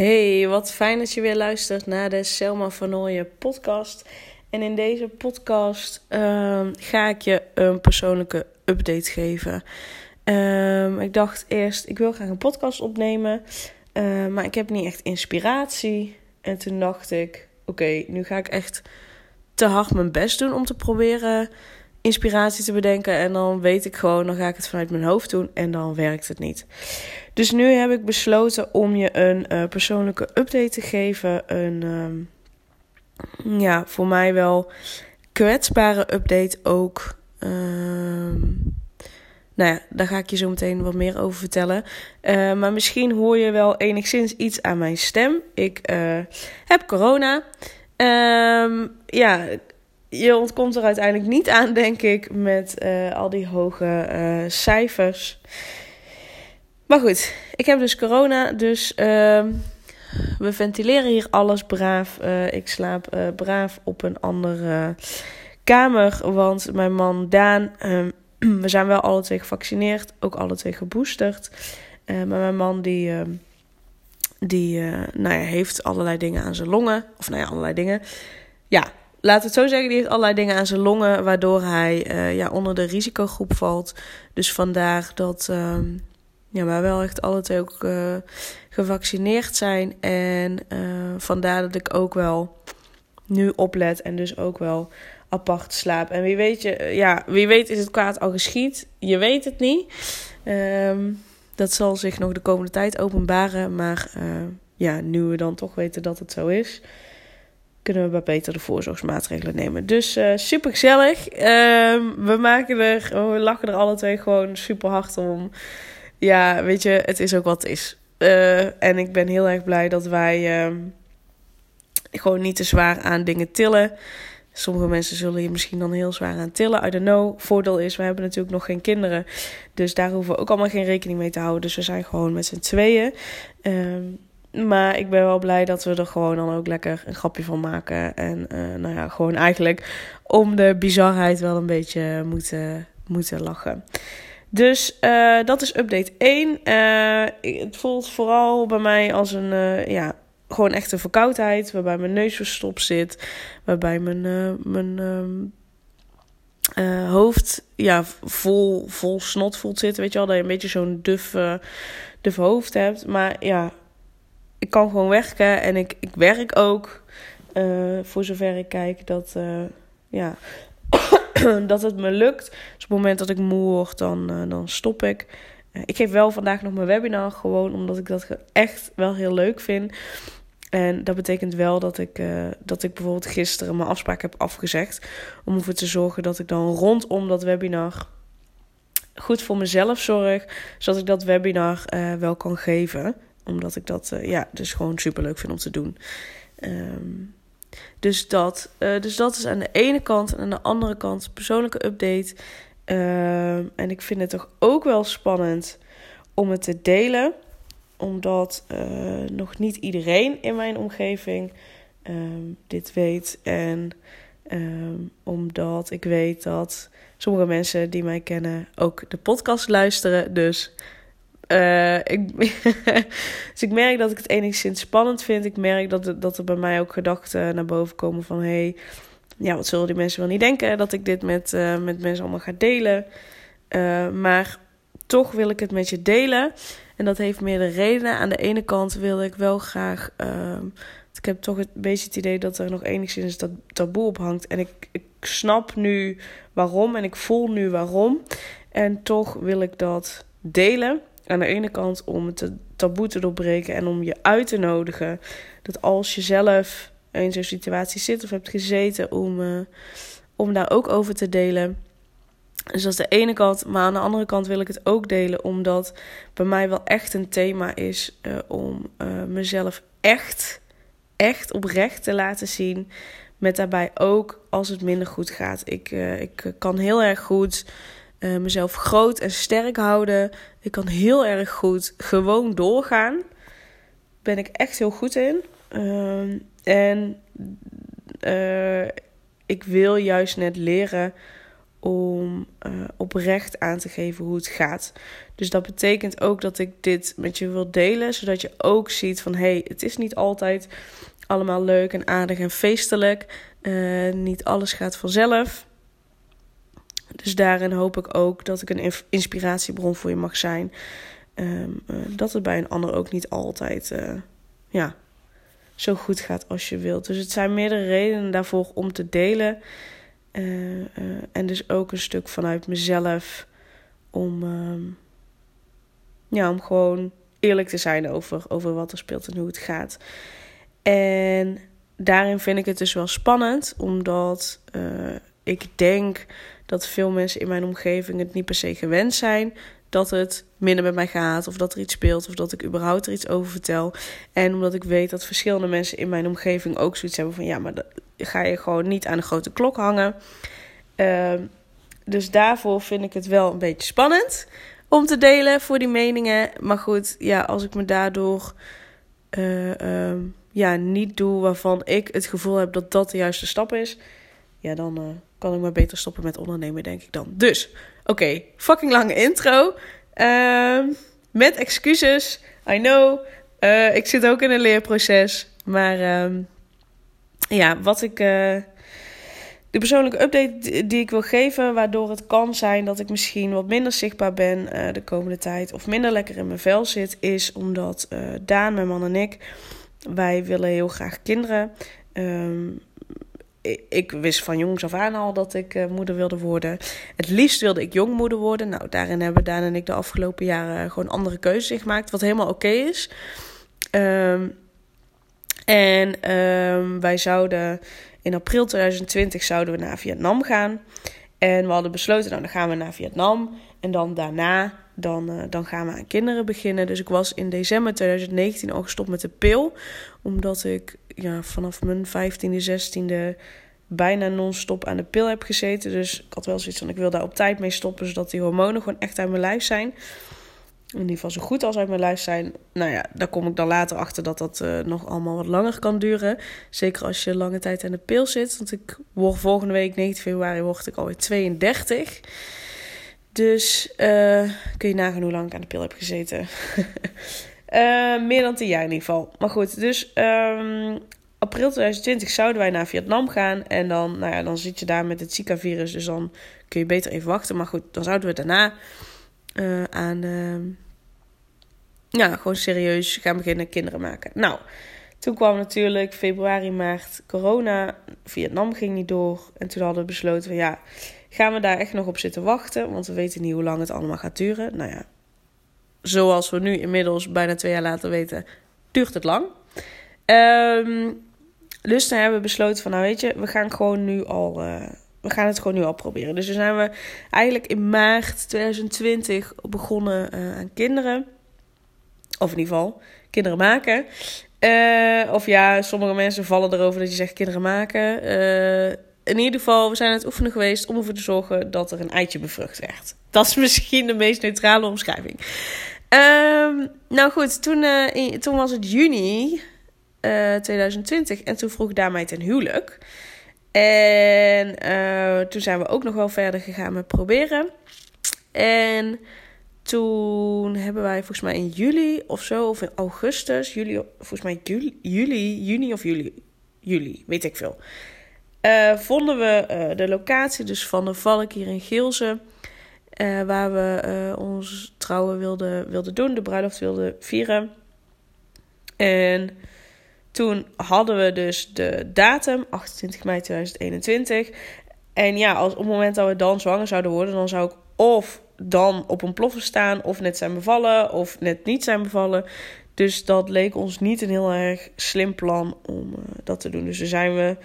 Hey, wat fijn dat je weer luistert naar de Selma van Nooyen podcast. En in deze podcast ehm, ga ik je een persoonlijke update geven. Ehm, ik dacht eerst, ik wil graag een podcast opnemen, uh, maar ik heb niet echt inspiratie. En toen dacht ik, oké, nu ga ik echt te hard mijn best doen om te proberen inspiratie te bedenken. En dan weet ik gewoon, dan ga ik het vanuit mijn hoofd doen en dan werkt het niet. Dus nu heb ik besloten om je een uh, persoonlijke update te geven. Een, um, ja, voor mij wel kwetsbare update ook. Um, nou ja, daar ga ik je zo meteen wat meer over vertellen. Uh, maar misschien hoor je wel enigszins iets aan mijn stem. Ik uh, heb corona. Um, ja, je ontkomt er uiteindelijk niet aan, denk ik, met uh, al die hoge uh, cijfers. Maar goed, ik heb dus corona, dus uh, we ventileren hier alles braaf. Uh, ik slaap braaf op een andere kamer, want mijn man Daan, ehm, we zijn wel alle twee gevaccineerd, ook alle twee geboosterd. maar mijn man die, ehm, die nou ja, heeft allerlei dingen aan zijn longen, of nou ja, allerlei dingen. Ja, laat het zo zeggen, die heeft allerlei dingen aan zijn longen, waardoor hij uh, ja, onder de risicogroep valt. Dus vandaar dat uh, ja, wij wel echt alle twee ook uh, gevaccineerd zijn. En uh, vandaar dat ik ook wel nu oplet en dus ook wel apart slaap. En wie weet, je, ja, wie weet is het kwaad al geschied. Je weet het niet. Um, dat zal zich nog de komende tijd openbaren. Maar ja, nu we dan toch weten dat het zo is kunnen we wat beter de voorzorgsmaatregelen nemen. Dus uh, super gezellig. Uh, we maken er, we lachen er alle twee gewoon super hard om. Ja, weet je, het is ook wat is. Uh, en ik ben heel erg blij dat wij ehm, gewoon niet te zwaar aan dingen tillen. Sommige mensen zullen je misschien dan heel zwaar aan tillen. I don't know. Voordeel is, we hebben natuurlijk nog geen kinderen. Dus daar hoeven we ook allemaal geen rekening mee te houden. Dus we zijn gewoon met z'n tweeën. Ehm, maar ik ben wel blij dat we er gewoon dan ook lekker een grapje van maken. En uh, nou ja, gewoon eigenlijk om de bizarheid wel een beetje moeten, moeten lachen. Dus uh, dat is update 1. Uh, het voelt vooral bij mij als een, ja, gewoon echt een verkoudheid. Waarbij mijn neus verstopt zit. Waarbij mijn, mijn uh, hoofd ja, vol, vol snot voelt zitten. Weet je wel, dat je een beetje zo'n duf, duf hoofd hebt. Maar ja, ik kan gewoon werken en ik, ik werk ook. Uh, voor zover ik kijk dat, uh, ja, dat het me lukt. Dus op het moment dat ik moe word, dan, uh, dan stop ik. ik geef wel vandaag nog mijn webinar, gewoon omdat ik dat echt wel heel leuk vind. En dat betekent wel dat ik, dat ik bijvoorbeeld gisteren mijn afspraak heb afgezegd. Om ervoor te zorgen dat ik dan rondom dat webinar goed voor mezelf zorg. Zodat ik dat webinar wel kan geven omdat ik dat uh, ja, dus gewoon super leuk vind om te doen. Um, dus, dat, uh, dus dat is aan de ene kant. En aan de andere kant persoonlijke update. Um, en ik vind het toch ook wel spannend om het te delen. Omdat uh, nog niet iedereen in mijn omgeving um, dit weet. En omdat ik weet dat sommige mensen die mij kennen ook de podcast luisteren. Dus uh, ik, dus ik merk dat ik het enigszins spannend vind. Ik merk dat, dat er bij mij ook gedachten naar boven komen van... hey, ja, wat zullen die mensen wel niet denken dat ik dit met, uh, met mensen allemaal ga delen. Uh, maar toch wil ik het met je delen. En dat heeft meerdere redenen. Aan de ene kant wil ik wel graag... Ehm, ik heb toch een beetje het idee dat er nog enigszins dat taboe op hangt. En ik, ik snap nu waarom en ik voel nu waarom. En toch wil ik dat delen aan de ene kant om het taboe te doorbreken en om je uit te nodigen. Dat als je zelf in zo'n situatie zit of hebt gezeten, om, uh, om daar ook over te delen. Dus dat is de ene kant. Maar aan de andere kant wil ik het ook delen, omdat bij mij wel echt een thema is uh, om uh, mezelf echt, echt oprecht te laten zien. Met daarbij ook als het minder goed gaat. Ik, ik kan heel erg goed uh, mezelf groot en sterk houden. Ik kan heel erg goed gewoon doorgaan. Ben ik echt heel goed in. Uh, en uh, ik wil juist net leren om uh, oprecht aan te geven hoe het gaat. Dus dat betekent ook dat ik dit met je wil delen, zodat je ook ziet van hé, hey, het is niet altijd allemaal leuk en aardig en feestelijk. Niet alles gaat vanzelf. Dus daarin hoop ik ook dat ik een inspiratiebron voor je mag zijn. Um, uh, dat het bij een ander ook niet altijd ja, zo goed gaat als je wilt. Dus het zijn meerdere redenen daarvoor om te delen. Uh, en dus ook een stuk vanuit mezelf om, uh, ja, om gewoon eerlijk te zijn over, over wat er speelt en hoe het gaat. En daarin vind ik het dus wel spannend, omdat ik denk dat veel mensen in mijn omgeving het niet per se gewend zijn dat het minder met mij gaat, of dat er iets speelt, of dat ik überhaupt er iets over vertel. En omdat ik weet dat verschillende mensen in mijn omgeving ook zoiets hebben van ja, maar dat ga je gewoon niet aan de grote klok hangen. Uh, dus daarvoor vind ik het wel een beetje spannend om te delen voor die meningen. Maar goed, ja, als ik me daardoor uh, uh, ja, niet doe waarvan ik het gevoel heb dat dat de juiste stap is, ja, dan uh, kan ik maar beter stoppen met ondernemen, denk ik dan. Dus, oké, fucking lange intro. Ehm, met excuses, I know. Uh, ik zit ook in een leerproces. Maar uh, ja, wat ik. Uh, de persoonlijke update die ik wil geven, waardoor het kan zijn dat ik misschien wat minder zichtbaar ben uh, de komende tijd. Of minder lekker in mijn vel zit, is omdat Daan, mijn man en ik. Wij willen heel graag kinderen. Um, ik wist van jongs af aan al dat ik uh, moeder wilde worden. Het liefst wilde ik jongmoeder worden. Nou, daarin hebben Daan en ik de afgelopen jaren gewoon andere keuzes gemaakt. Wat helemaal oké is. Um, en um, wij zouden in april 2020 zouden we naar Vietnam gaan. En we hadden besloten, nou dan gaan we naar Vietnam. En dan daarna, dan, uh, dan gaan we aan kinderen beginnen. Dus ik was in december 2019 al gestopt met de pil. Omdat ik ja, vanaf mijn 15e, 16e bijna non-stop aan de pil heb gezeten. Dus ik had wel zoiets van, ik wil daar op tijd mee stoppen. Zodat die hormonen gewoon echt uit mijn lijf zijn. In ieder geval zo goed als uit mijn lijf zijn. Nou ja, daar kom ik dan later achter dat dat uh, nog allemaal wat langer kan duren. Zeker als je lange tijd aan de pil zit. Want ik word volgende week, 19 februari, word ik alweer 32. Dus uh, kun je nagaan hoe lang ik aan de pil heb gezeten. uh, meer dan 10 jaar in ieder geval. Maar goed, dus um, april 2020 zouden wij naar Vietnam gaan. En dan, nou ja, dan zit je daar met het Zika-virus. Dus dan kun je beter even wachten. Maar goed, dan zouden we daarna uh, aan. Uh, ja, gewoon serieus gaan beginnen kinderen maken. Nou, toen kwam natuurlijk februari, maart corona. Vietnam ging niet door. En toen hadden we besloten van ja, gaan we daar echt nog op zitten wachten? Want we weten niet hoe lang het allemaal gaat duren. Nou ja, zoals we nu inmiddels bijna twee jaar later weten, duurt het lang. Um, dus toen hebben we besloten van nou weet je, we gaan gewoon nu al... Uh, we gaan het gewoon nu al proberen. Dus toen zijn we eigenlijk in maart 2020 begonnen uh, aan kinderen. Of in ieder geval, kinderen maken. Uh, of ja, sommige mensen vallen erover dat je zegt kinderen maken. In ieder geval, we zijn aan het oefenen geweest om ervoor te zorgen dat er een eitje bevrucht werd. Dat is misschien de meest neutrale omschrijving. Um, nou goed, toen, in, toen was het juni 2020 en toen vroeg daar mij ten huwelijk. En uh, toen zijn we ook nog wel verder gegaan met proberen. En toen hebben wij volgens mij in juli of zo, of in augustus, juli, volgens mij juli, juli juni of juli, juli, weet ik veel. Uh, vonden we uh, de locatie dus van de Valk hier in Geelze. Uh, waar we ons trouwen wilden, wilden doen, de bruiloft wilden vieren. En toen hadden we dus de datum, 28 mei 2021. En ja, als, op het moment dat we dan zwanger zouden worden, dan zou ik of dan op een ploffer staan, of net zijn bevallen, of net niet zijn bevallen. Dus dat leek ons niet een heel erg slim plan om dat te doen. Dus toen zijn we,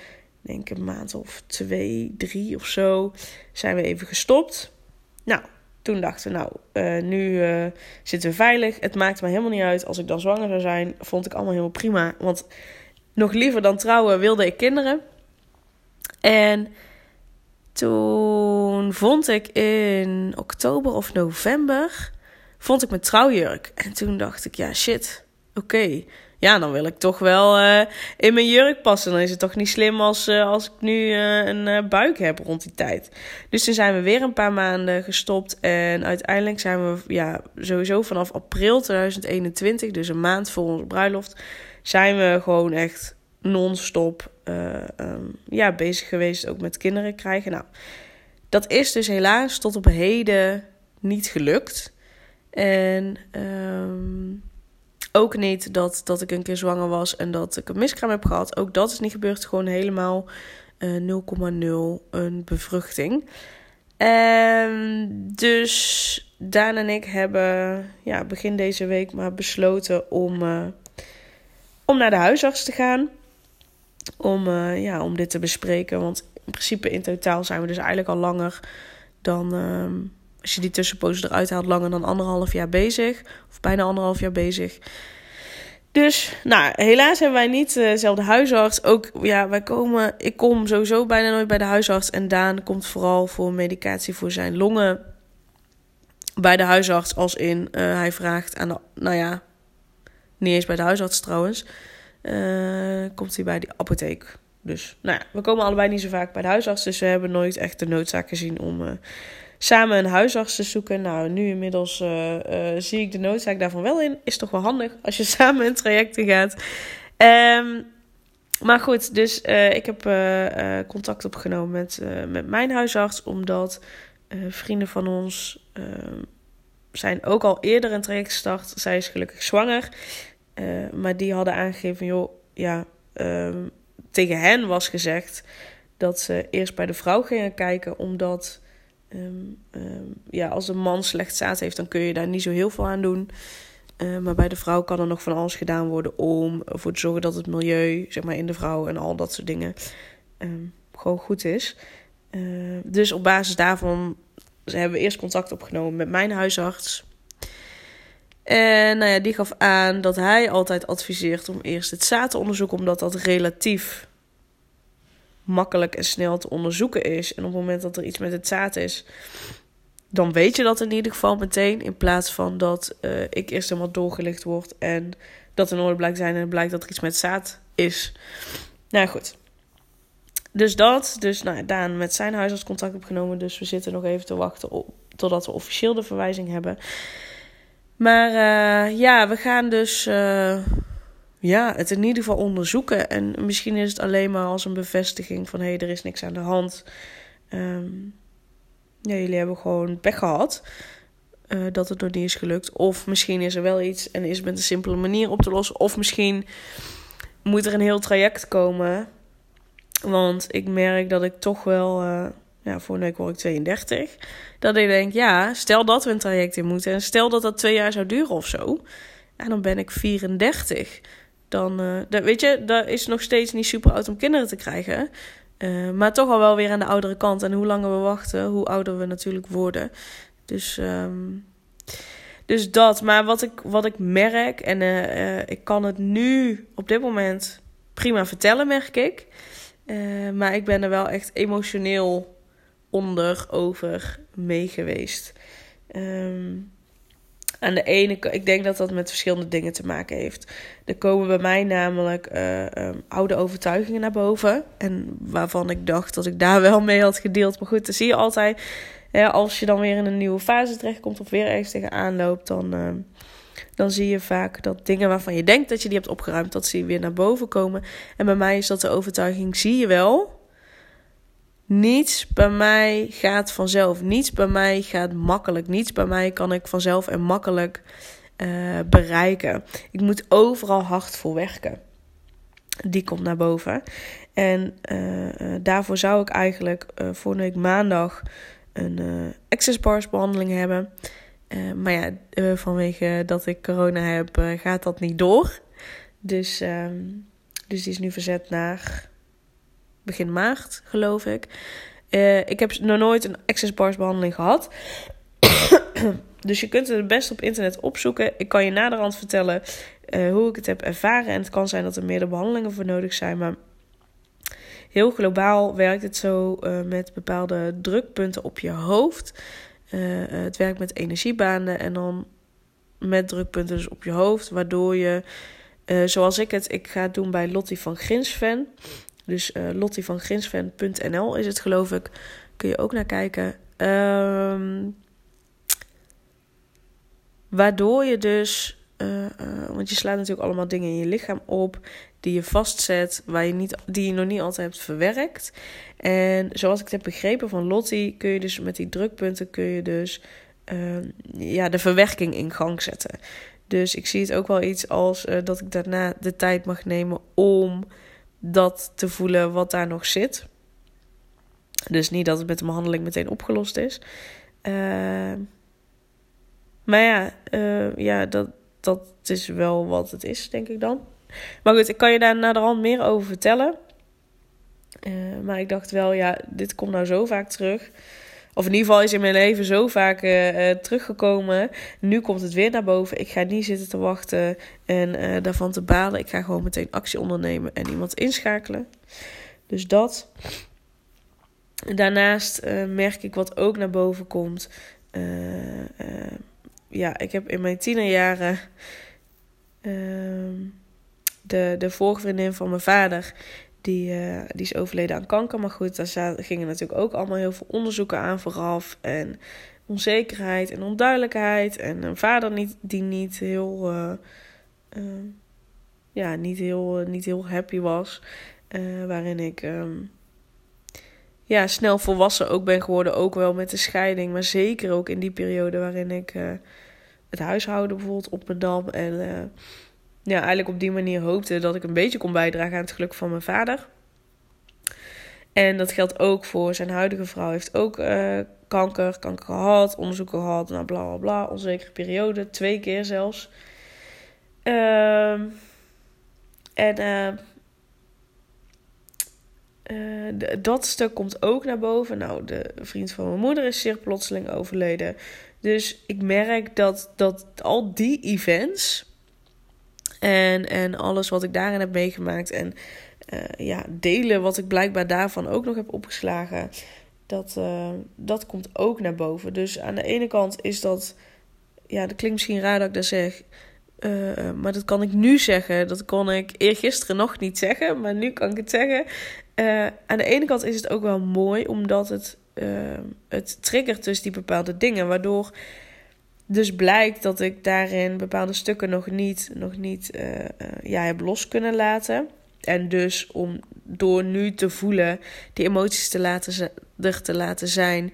denk een maand of twee, drie of zo, zijn we even gestopt. Nou, toen dachten we, nou, uh, nu uh, zitten we veilig. Het maakt me helemaal niet uit als ik dan zwanger zou zijn. Vond ik allemaal helemaal prima. Want nog liever dan trouwen wilde ik kinderen. En toen vond ik in oktober of november vond ik mijn trouwjurk. En toen dacht ik, ja shit, oké. Ja, dan wil ik toch wel uh, in mijn jurk passen. Dan is het toch niet slim als, uh, als ik nu uh, een buik heb rond die tijd. Dus toen zijn we weer een paar maanden gestopt. En uiteindelijk zijn we ja, sowieso vanaf april 2021, dus een maand voor onze bruiloft, zijn we gewoon echt non-stop um, ja, bezig geweest. Ook met kinderen krijgen. Nou, dat is dus helaas tot op heden niet gelukt. En um, ook niet dat, dat ik een keer zwanger was en dat ik een miskraam heb gehad. Ook dat is niet gebeurd. Gewoon helemaal uh, eh, 0,0 een bevruchting. En dus Daan en ik hebben ja, begin deze week maar besloten om, uh, om naar de huisarts te gaan. Om, uh, ja, om dit te bespreken. Want in principe in totaal zijn we dus eigenlijk al langer dan... Als je die tussenpoos eruit haalt, langer dan anderhalf jaar bezig. Of bijna anderhalf jaar bezig. Dus, nou, helaas hebben wij niet dezelfde huisarts. Ook, ja, wij komen, ik kom sowieso bijna nooit bij de huisarts. En Daan komt vooral voor medicatie voor zijn longen bij de huisarts. Als in, uh, hij vraagt aan de, nou ja, niet eens bij de huisarts trouwens. Uh, komt hij bij die apotheek. Dus, nou ja, we komen allebei niet zo vaak bij de huisarts. Dus we hebben nooit echt de noodzaak gezien om samen een huisarts te zoeken. Nou, nu inmiddels uh, uh, zie ik de noodzaak daarvan wel in. Is toch wel handig als je samen een trajecten gaat. Um, maar goed, dus uh, ik heb contact opgenomen met, met mijn huisarts. Omdat vrienden van ons ehm, zijn ook al eerder een traject gestart. Zij is gelukkig zwanger. maar die hadden aangegeven, joh, ja, um, tegen hen was gezegd dat ze eerst bij de vrouw gingen kijken, omdat Um, um, ja, als een man slecht zaad heeft, dan kun je daar niet zo heel veel aan doen. Uh, maar bij de vrouw kan er nog van alles gedaan worden om ervoor te zorgen dat het milieu, zeg maar in de vrouw en al dat soort dingen, gewoon goed is. Dus op basis daarvan hebben we eerst contact opgenomen met mijn huisarts. En nou ja, die gaf aan dat hij altijd adviseert om eerst het zaad te onderzoeken, omdat dat relatief makkelijk en snel te onderzoeken is. En op het moment dat er iets met het zaad is, dan weet je dat in ieder geval meteen. In plaats van dat uh, ik eerst helemaal doorgelicht word en dat er nooit blijkt zijn en blijkt dat er iets met zaad is. Nou goed. Dus dat. Dus nou, Daan met zijn huisarts contact opgenomen. Dus we zitten nog even te wachten op, totdat we officieel de verwijzing hebben. Maar uh, ja, we gaan dus. Uh, ja, het in ieder geval onderzoeken. En misschien is het alleen maar als een bevestiging van hé, hey, er is niks aan de hand. Um, ja, jullie hebben gewoon pech gehad. Uh, dat het nog niet is gelukt. Of misschien is er wel iets en is het met een simpele manier op te lossen. Of misschien moet er een heel traject komen. Want ik merk dat ik toch wel. Uh, ja, vorige week word ik 32. Dat ik denk, ja, stel dat we een traject in moeten. En stel dat dat twee jaar zou duren of zo. En dan ben ik 34 dan, dat, weet je, dat is nog steeds niet super oud om kinderen te krijgen. Uh, maar toch al wel weer aan de oudere kant. En hoe langer we wachten, hoe ouder we natuurlijk worden. Dus, um, dus dat. Maar wat ik, wat ik merk, en uh, ik kan het nu op dit moment prima vertellen, merk ik. maar ik ben er wel echt emotioneel onder over mee geweest. Um, aan de ene kant, ik denk dat dat met verschillende dingen te maken heeft. Er komen bij mij namelijk uh, um, oude overtuigingen naar boven. En waarvan ik dacht dat ik daar wel mee had gedeeld. Maar goed, dan zie je altijd. Hè, als je dan weer in een nieuwe fase terechtkomt of weer ergens tegenaan loopt, dan, uh, dan zie je vaak dat dingen waarvan je denkt dat je die hebt opgeruimd, dat ze weer naar boven komen. En bij mij is dat de overtuiging, zie je wel, niets bij mij gaat vanzelf. Niets bij mij gaat makkelijk. Niets bij mij kan ik vanzelf en makkelijk uh, bereiken. Ik moet overal hard voor werken. Die komt naar boven. En uh, daarvoor zou ik eigenlijk uh, week maandag een access bars behandeling hebben. maar ja, vanwege dat ik corona heb, gaat dat niet door. Dus, ehm, dus die is nu verzet naar begin maart, geloof ik. Uh, ik heb nog nooit een access bars behandeling gehad. dus je kunt het best op internet opzoeken. Ik kan je naderhand vertellen uh, hoe ik het heb ervaren. En het kan zijn dat er meerdere behandelingen voor nodig zijn. Maar heel globaal werkt het zo uh, met bepaalde drukpunten op je hoofd. het werkt met energiebanen en dan met drukpunten dus op je hoofd. Waardoor je zoals ik het, ik ga het doen bij Lottie van Grinsven. Dus uh, lottievanGrinsven.nl is het geloof ik. Kun je ook naar kijken. Um, waardoor je dus... Uh, uh, want je slaat natuurlijk allemaal dingen in je lichaam op die je vastzet, waar je niet, die je nog niet altijd hebt verwerkt. En zoals ik het heb begrepen van Lottie, kun je dus met die drukpunten kun je dus uh, ja, de verwerking in gang zetten. Dus ik zie het ook wel iets als dat ik daarna de tijd mag nemen om dat te voelen wat daar nog zit. Dus niet dat het met de behandeling meteen opgelost is. Uh, maar ja, uh, ja dat, dat is wel wat het is, denk ik dan. Maar goed, ik kan je daar naar de hand meer over vertellen. Uh, maar ik dacht wel, ja, dit komt nou zo vaak terug. Of in ieder geval is in mijn leven zo vaak uh, teruggekomen. Nu komt het weer naar boven. Ik ga niet zitten te wachten en uh, daarvan te balen. Ik ga gewoon meteen actie ondernemen en iemand inschakelen. Dus dat. Daarnaast merk ik wat ook naar boven komt. ja, ik heb in mijn tienerjaren. Ehm, de, de vorige van mijn vader. Die, uh, die is overleden aan kanker. Maar goed, daar gingen natuurlijk ook allemaal heel veel onderzoeken aan vooraf. En onzekerheid en onduidelijkheid. En een vader niet, die niet heel, uh, uh, ja, niet heel, niet heel happy was. waarin ik um, ja, snel volwassen ook ben geworden. Ook wel met de scheiding. Maar zeker ook in die periode waarin ik het huishouden bijvoorbeeld op mijn dam. En ja, eigenlijk op die manier hoopte dat ik een beetje kon bijdragen aan het geluk van mijn vader. En dat geldt ook voor zijn huidige vrouw. Heeft ook uh, kanker, kanker gehad, onderzoek gehad, nou bla bla bla. Onzekere periode, twee keer zelfs. Uh, en uh, dat stuk komt ook naar boven. Nou, de vriend van mijn moeder is zeer plotseling overleden. Dus ik merk dat, dat al die events en, en alles wat ik daarin heb meegemaakt. En uh, ja, delen wat ik blijkbaar daarvan ook nog heb opgeslagen. Dat, uh, dat komt ook naar boven. Dus aan de ene kant is dat. Ja, dat klinkt misschien raar dat ik dat zeg. Uh, maar dat kan ik nu zeggen. Dat kon ik eergisteren nog niet zeggen. Maar nu kan ik het zeggen. aan de ene kant is het ook wel mooi. Omdat het, het triggert dus die bepaalde dingen. Waardoor dus blijkt dat ik daarin bepaalde stukken nog niet, nog niet uh, uh, ja, heb los kunnen laten. En dus om door nu te voelen, die emoties te laten, er te laten zijn,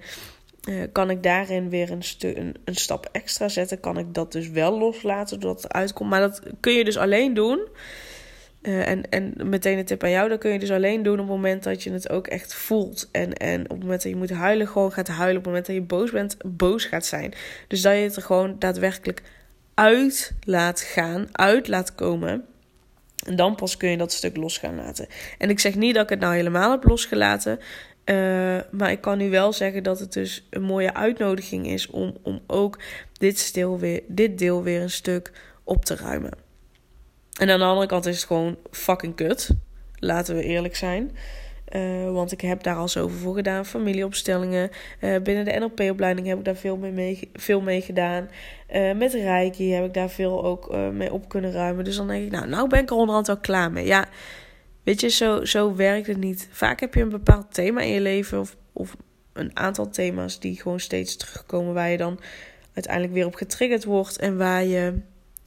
uh, kan ik daarin weer een, een, een, stap extra zetten. Kan ik dat dus wel loslaten doordat het uitkomt. Maar dat kun je dus alleen doen uh, en, en meteen een tip aan jou, dat kun je dus alleen doen op het moment dat je het ook echt voelt. En, en op het moment dat je moet huilen, gewoon gaat huilen. Op het moment dat je boos bent, boos gaat zijn. Dus dat je het er gewoon daadwerkelijk uit laat gaan, uit laat komen. En dan pas kun je dat stuk los gaan laten. En ik zeg niet dat ik het nou helemaal heb losgelaten. Uh, maar ik kan nu wel zeggen dat het dus een mooie uitnodiging is om, om ook dit, stil weer, dit deel weer een stuk op te ruimen. En aan de andere kant is het gewoon fucking kut. Laten we eerlijk zijn. Uh, want ik heb daar al zoveel voor gedaan. Familieopstellingen. Uh, binnen de NLP-opleiding heb ik daar veel mee, veel mee gedaan. Uh, met Reiki heb ik daar veel ook mee op kunnen ruimen. Dus dan denk ik, nou, nou ben ik er onderhand wel klaar mee. Ja, weet je, zo, zo werkt het niet. Vaak heb je een bepaald thema in je leven. Of, of een aantal thema's die gewoon steeds terugkomen. Waar je dan uiteindelijk weer op getriggerd wordt. En waar je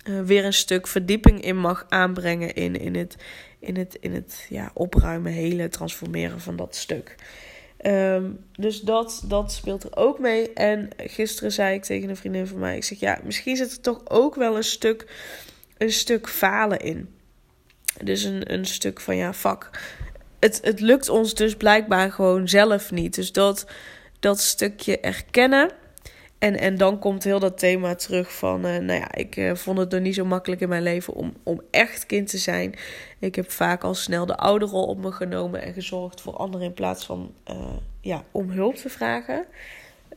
uh, weer een stuk verdieping in mag aanbrengen in, in het, in het, in het ja, opruimen, hele transformeren van dat stuk. Um, dus dat, dat speelt er ook mee. En gisteren zei ik tegen een vriendin van mij: Ik zeg ja, misschien zit er toch ook wel een stuk, een stuk falen in. Dus een, een stuk van ja, fuck. Het, het lukt ons dus blijkbaar gewoon zelf niet. Dus dat, dat stukje erkennen en, en dan komt heel dat thema terug van, uh, nou ja, ik uh, vond het nog niet zo makkelijk in mijn leven om, om echt kind te zijn. Ik heb vaak al snel de ouderrol op me genomen en gezorgd voor anderen in plaats van uh, ja, om hulp te vragen.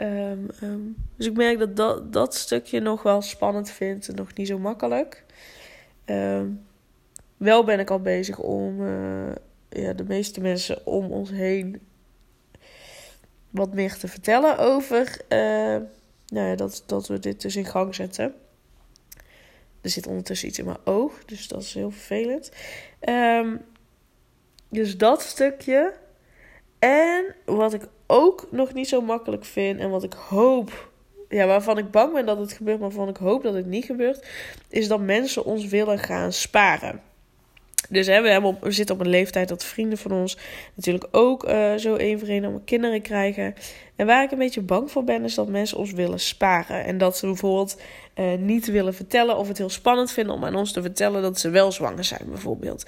Um, um, dus ik merk dat, dat dat stukje nog wel spannend vind en nog niet zo makkelijk. Um, wel ben ik al bezig om ja, de meeste mensen om ons heen wat meer te vertellen over nou ja, dat, dat we dit dus in gang zetten. er zit ondertussen iets in mijn oog, dus dat is heel vervelend. Ehm, dus dat stukje. En wat ik ook nog niet zo makkelijk vind en wat ik hoop, ja, waarvan ik bang ben dat het gebeurt, maar waarvan ik hoop dat het niet gebeurt, is dat mensen ons willen gaan sparen. Dus hè, we, hebben we zitten op een leeftijd dat vrienden van ons natuurlijk ook uh, zo één voor één allemaal kinderen krijgen. En waar ik een beetje bang voor ben, is dat mensen ons willen sparen. En dat ze bijvoorbeeld uh, niet willen vertellen of het heel spannend vinden om aan ons te vertellen dat ze wel zwanger zijn, bijvoorbeeld.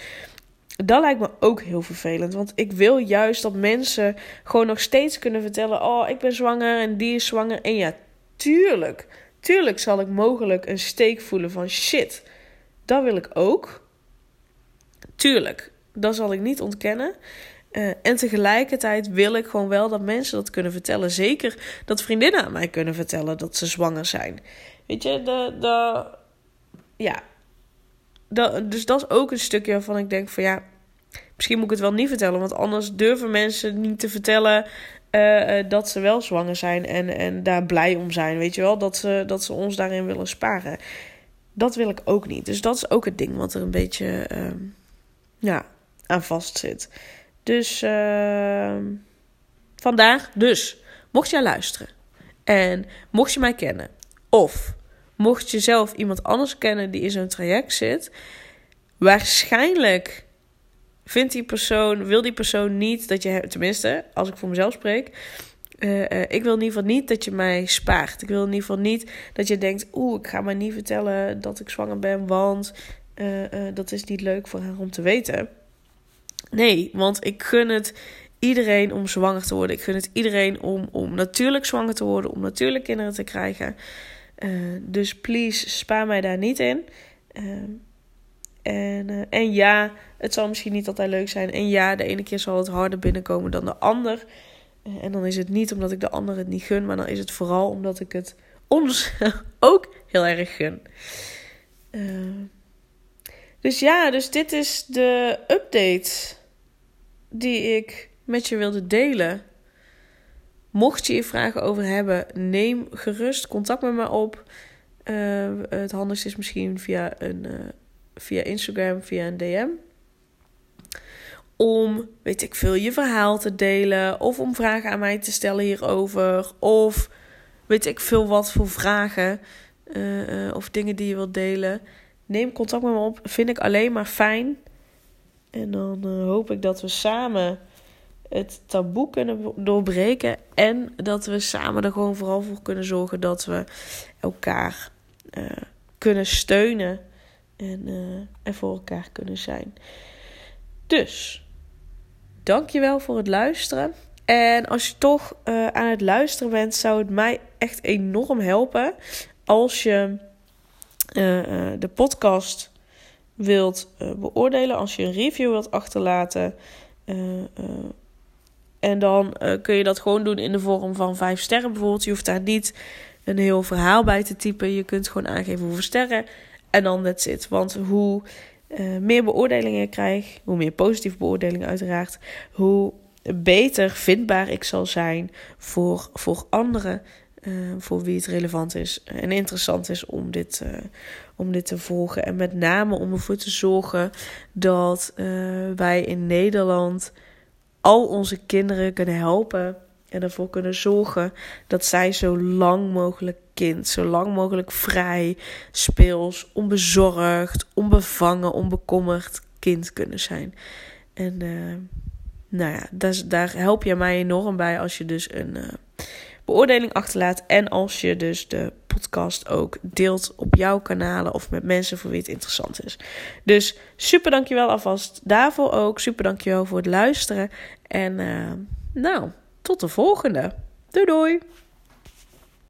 Dat lijkt me ook heel vervelend. Want ik wil juist dat mensen gewoon nog steeds kunnen vertellen: Oh, ik ben zwanger en die is zwanger. En ja, tuurlijk, tuurlijk zal ik mogelijk een steek voelen van shit. Dat wil ik ook. Tuurlijk, dat zal ik niet ontkennen. Uh, en tegelijkertijd wil ik gewoon wel dat mensen dat kunnen vertellen. Zeker dat vriendinnen aan mij kunnen vertellen dat ze zwanger zijn. Weet je, de, de, ja. Dus dat is ook een stukje waarvan ik denk van ja, misschien moet ik het wel niet vertellen. Want anders durven mensen niet te vertellen uh, dat ze wel zwanger zijn en, en daar blij om zijn. Weet je wel, dat ze, dat ze ons daarin willen sparen. Dat wil ik ook niet. Dus dat is ook het ding wat er een beetje uh, aan vast zit. Dus uh, vandaag, dus, mocht jij luisteren en mocht je mij kennen, of mocht je zelf iemand anders kennen die in zo'n traject zit, waarschijnlijk vindt die persoon, wil die persoon niet dat je, tenminste, als ik voor mezelf spreek, uh, uh, ik wil in ieder geval niet dat je mij spaart. Ik wil in ieder geval niet dat je denkt: oeh, ik ga maar niet vertellen dat ik zwanger ben, want uh, dat is niet leuk voor haar om te weten. Nee, want ik gun het iedereen om zwanger te worden. Ik gun het iedereen om, om natuurlijk zwanger te worden, om natuurlijk kinderen te krijgen. dus please, spaar mij daar niet in. En, en ja, het zal misschien niet altijd leuk zijn. En ja, de ene keer zal het harder binnenkomen dan de ander. En dan is het niet omdat ik de ander het niet gun, maar dan is het vooral omdat ik het ons ook heel erg gun. Dus ja, dus dit is de update die ik met je wilde delen. Mocht je hier vragen over hebben, neem gerust contact met me op. Uh, het handigste is misschien via, een, uh, via Instagram, via een DM. Om, weet ik veel, je verhaal te delen. Of om vragen aan mij te stellen hierover. Of weet ik veel wat voor vragen. Uh, of dingen die je wilt delen neem contact met me op. Vind ik alleen maar fijn. En dan uh, hoop ik dat we samen het taboe kunnen doorbreken. En dat we samen er gewoon vooral voor kunnen zorgen dat we elkaar uh, kunnen steunen. En uh, er voor elkaar kunnen zijn. Dus, dankjewel voor het luisteren. En als je toch aan het luisteren bent, zou het mij echt enorm helpen als je de podcast wilt uh, beoordelen, als je een review wilt achterlaten. en dan kun je dat gewoon doen in de vorm van vijf sterren bijvoorbeeld. Je hoeft daar niet een heel verhaal bij te typen. Je kunt gewoon aangeven hoeveel sterren. En dan that's it. Want hoe meer beoordelingen ik krijg, hoe meer positieve beoordelingen uiteraard, hoe beter vindbaar ik zal zijn voor, voor anderen. Uh, voor wie het relevant is en interessant is om dit, uh, om dit te volgen. En met name om ervoor te zorgen dat wij in Nederland al onze kinderen kunnen helpen. En ervoor kunnen zorgen dat zij zo lang mogelijk kind, zo lang mogelijk vrij, speels, onbezorgd, onbevangen, onbekommerd kind kunnen zijn. En nou ja, daar, daar help je mij enorm bij als je dus een beoordeling achterlaat. En als je dus de podcast ook deelt op jouw kanalen of met mensen voor wie het interessant is. Dus super dankjewel alvast daarvoor ook. Super dankjewel voor het luisteren. En uh, nou, tot de volgende. Doei doei!